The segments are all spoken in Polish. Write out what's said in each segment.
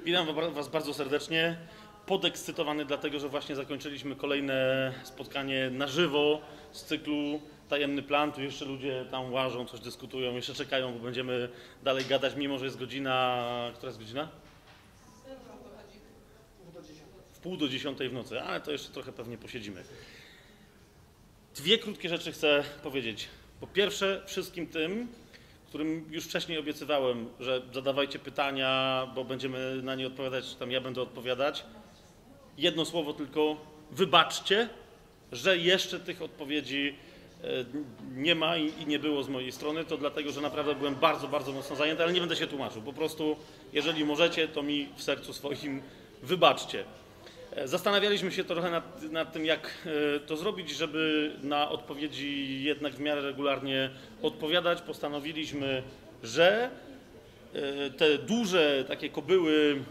Witam wa- Was bardzo serdecznie. Podekscytowany dlatego, że właśnie zakończyliśmy kolejne spotkanie na żywo z cyklu Tajemny Plan. Tu jeszcze ludzie tam łażą, coś dyskutują, jeszcze czekają, bo będziemy dalej gadać, mimo że jest godzina... Która jest godzina? W pół do dziesiątej w nocy, ale to jeszcze trochę pewnie posiedzimy. Dwie krótkie rzeczy chcę powiedzieć. Po pierwsze, wszystkim tym, którym już wcześniej obiecywałem, że zadawajcie pytania, bo będziemy na nie odpowiadać, czy tam ja będę odpowiadać. Jedno słowo tylko, wybaczcie, że jeszcze tych odpowiedzi e, nie ma i nie było z mojej strony. To dlatego, że naprawdę byłem bardzo, bardzo mocno zajęty, ale nie będę się tłumaczył. Po prostu, jeżeli możecie, to mi w sercu swoim wybaczcie. E, Zastanawialiśmy się trochę nad, nad tym, jak e, to zrobić, żeby na odpowiedzi jednak w miarę regularnie odpowiadać. Postanowiliśmy, że e, te duże takie kobyły,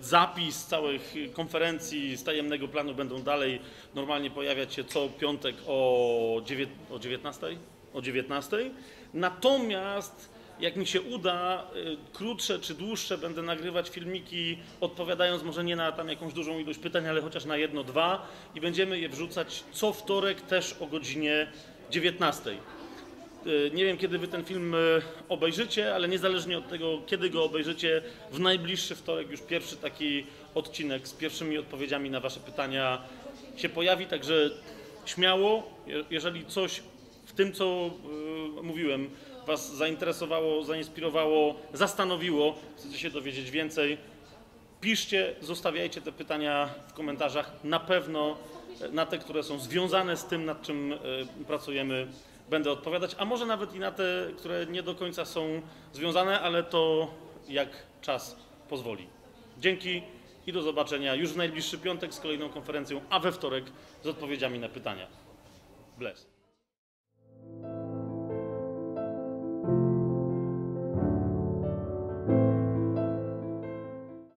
zapis całych konferencji z tajemnego planu będą dalej normalnie pojawiać się co piątek o, dziewię- o 19? O 19. Natomiast jak mi się uda, y, krótsze czy dłuższe będę nagrywać filmiki, odpowiadając może nie na tam jakąś dużą ilość pytań, ale chociaż na jedno, dwa i będziemy je wrzucać co wtorek też o godzinie 19. Y, Nie wiem, kiedy wy ten film y, obejrzycie, ale niezależnie od tego, kiedy go obejrzycie, w najbliższy wtorek już pierwszy taki odcinek z pierwszymi odpowiedziami na wasze pytania się pojawi, także śmiało, je- jeżeli coś w tym, co mówiłem, was zainteresowało, zainspirowało, zastanowiło, chcecie się dowiedzieć więcej, piszcie, zostawiajcie te pytania w komentarzach. Na pewno e, na te, które są związane z tym, nad czym e, pracujemy, będę odpowiadać, a może nawet i na te, które nie do końca są związane, ale to jak czas pozwoli. Dzięki i do zobaczenia już w najbliższy piątek z kolejną konferencją, a we wtorek z odpowiedziami na pytania. Bless.